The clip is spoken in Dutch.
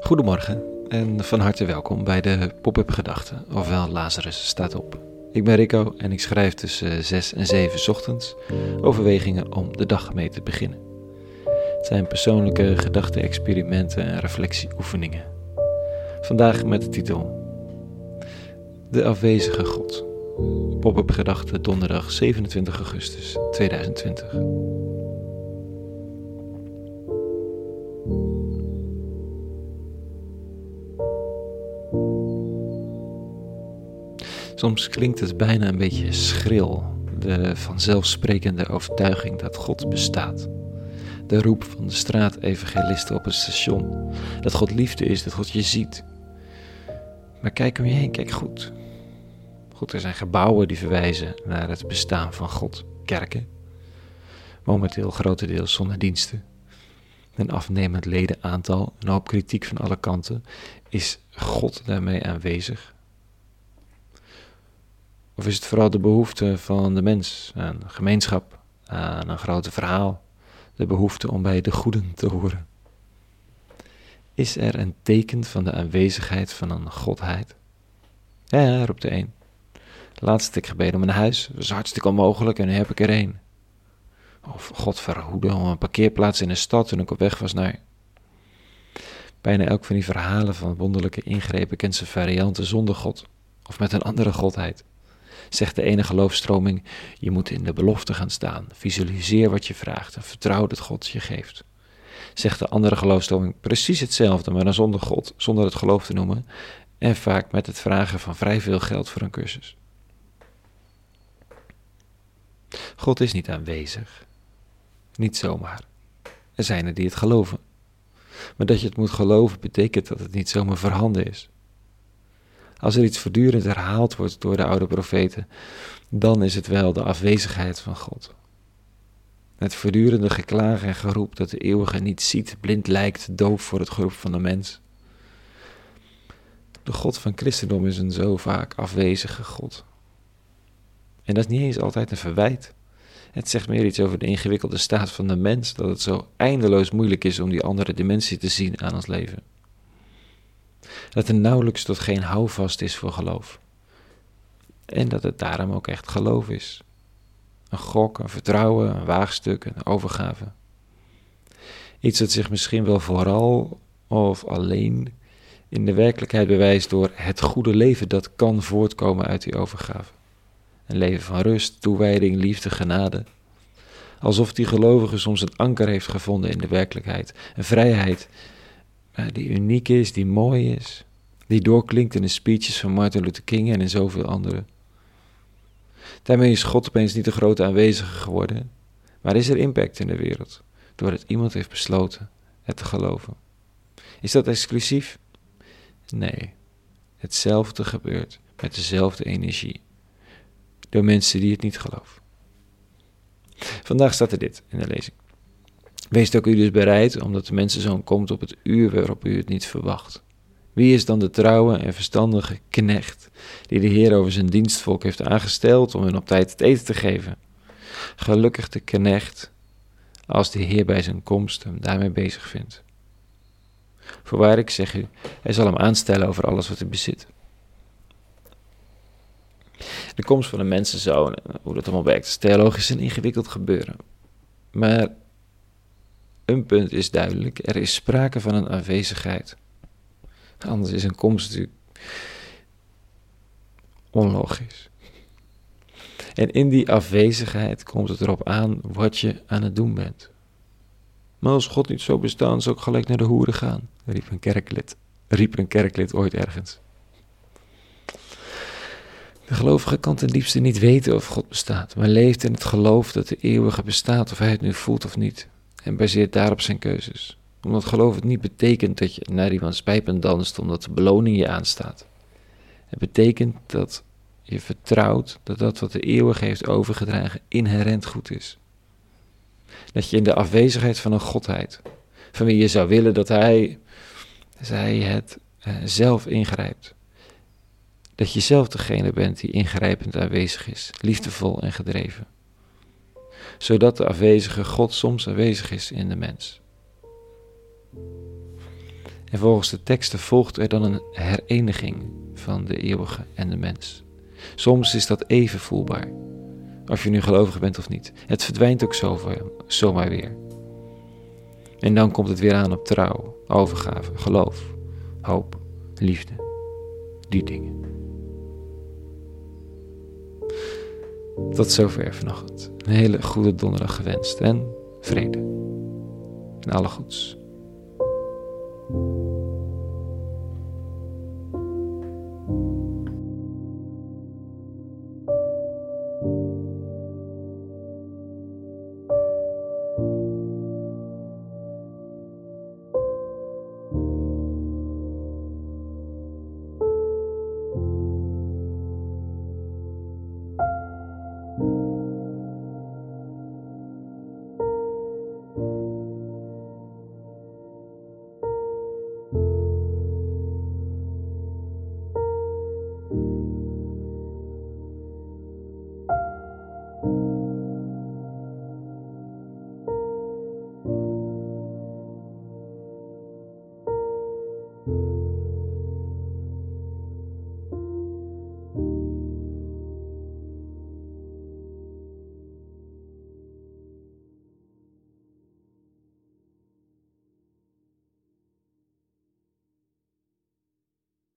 Goedemorgen en van harte welkom bij de Pop-up Gedachten, ofwel Lazarus staat op. Ik ben Rico en ik schrijf tussen 6 en 7 ochtends overwegingen om de dag mee te beginnen. Het zijn persoonlijke gedachte-experimenten en reflectieoefeningen. Vandaag met de titel De afwezige God. Pop-up Gedachten donderdag 27 augustus 2020. Soms klinkt het bijna een beetje schril, de vanzelfsprekende overtuiging dat God bestaat. De roep van de straatevangelisten op het station, dat God liefde is, dat God je ziet. Maar kijk om je heen, kijk goed. Goed, er zijn gebouwen die verwijzen naar het bestaan van God, kerken. Momenteel grotendeels zonder diensten. Een afnemend ledenaantal, een hoop kritiek van alle kanten. Is God daarmee aanwezig? Of is het vooral de behoefte van de mens aan gemeenschap, aan een grote verhaal, de behoefte om bij de goeden te horen? Is er een teken van de aanwezigheid van een godheid? Ja, roept de een. Laatst ik gebeden om een huis, dat hartstikke onmogelijk en nu heb ik er een. Of God verhoede om een parkeerplaats in een stad toen ik op weg was naar. Bijna elk van die verhalen van wonderlijke ingrepen kent zijn varianten zonder God of met een andere godheid zegt de ene geloofstroming: je moet in de belofte gaan staan. Visualiseer wat je vraagt en vertrouw dat God je geeft. Zegt de andere geloofstroming precies hetzelfde, maar dan zonder God, zonder het geloof te noemen en vaak met het vragen van vrij veel geld voor een cursus. God is niet aanwezig. Niet zomaar. Er zijn er die het geloven. Maar dat je het moet geloven betekent dat het niet zomaar voorhanden is. Als er iets voortdurend herhaald wordt door de oude profeten, dan is het wel de afwezigheid van God. Het voortdurende geklaag en geroep dat de eeuwige niet ziet, blind lijkt, doof voor het geroep van de mens. De God van christendom is een zo vaak afwezige God. En dat is niet eens altijd een verwijt. Het zegt meer iets over de ingewikkelde staat van de mens, dat het zo eindeloos moeilijk is om die andere dimensie te zien aan ons leven dat er nauwelijks tot geen houvast is voor geloof. En dat het daarom ook echt geloof is. Een gok, een vertrouwen, een waagstuk, een overgave. Iets dat zich misschien wel vooral of alleen in de werkelijkheid bewijst door het goede leven dat kan voortkomen uit die overgave. Een leven van rust, toewijding, liefde, genade. Alsof die gelovige soms een anker heeft gevonden in de werkelijkheid, een vrijheid die uniek is, die mooi is, die doorklinkt in de speeches van Martin Luther King en in zoveel anderen. Daarmee is God opeens niet de grote aanwezige geworden, maar is er impact in de wereld, doordat iemand heeft besloten het te geloven. Is dat exclusief? Nee, hetzelfde gebeurt met dezelfde energie, door mensen die het niet geloven. Vandaag staat er dit in de lezing. Wees ook u dus bereid, omdat de mensenzoon komt op het uur waarop u het niet verwacht. Wie is dan de trouwe en verstandige knecht, die de Heer over zijn dienstvolk heeft aangesteld om hen op tijd het eten te geven? Gelukkig de knecht, als de Heer bij zijn komst hem daarmee bezig vindt. Voorwaar ik zeg u, hij zal hem aanstellen over alles wat hij bezit. De komst van de mensenzoon, hoe dat allemaal werkt, is theologisch een ingewikkeld gebeuren. Maar een punt is duidelijk: er is sprake van een aanwezigheid. Anders is een komst natuurlijk onlogisch. En in die afwezigheid komt het erop aan wat je aan het doen bent. Maar als God niet zo bestaan, zou ik gelijk naar de hoeren gaan, riep een kerklid, riep een kerklid ooit ergens. De gelovige kan ten diepste niet weten of God bestaat, maar leeft in het geloof dat de eeuwige bestaat, of hij het nu voelt of niet en baseert daarop zijn keuzes. Omdat geloof het niet betekent dat je naar iemands pijpen danst omdat de beloning je aanstaat. Het betekent dat je vertrouwt dat dat wat de eeuwig heeft overgedragen inherent goed is. Dat je in de afwezigheid van een godheid, van wie je zou willen dat hij, zij het eh, zelf ingrijpt. Dat je zelf degene bent die ingrijpend aanwezig is, liefdevol en gedreven. Zodat de afwezige God soms aanwezig is in de mens. En volgens de teksten volgt er dan een hereniging van de eeuwige en de mens. Soms is dat even voelbaar, of je nu gelovig bent of niet. Het verdwijnt ook zomaar weer. En dan komt het weer aan op trouw, overgave, geloof, hoop, liefde. Die dingen. Tot zover vanochtend. Een hele goede donderdag gewenst en vrede. En alle goeds.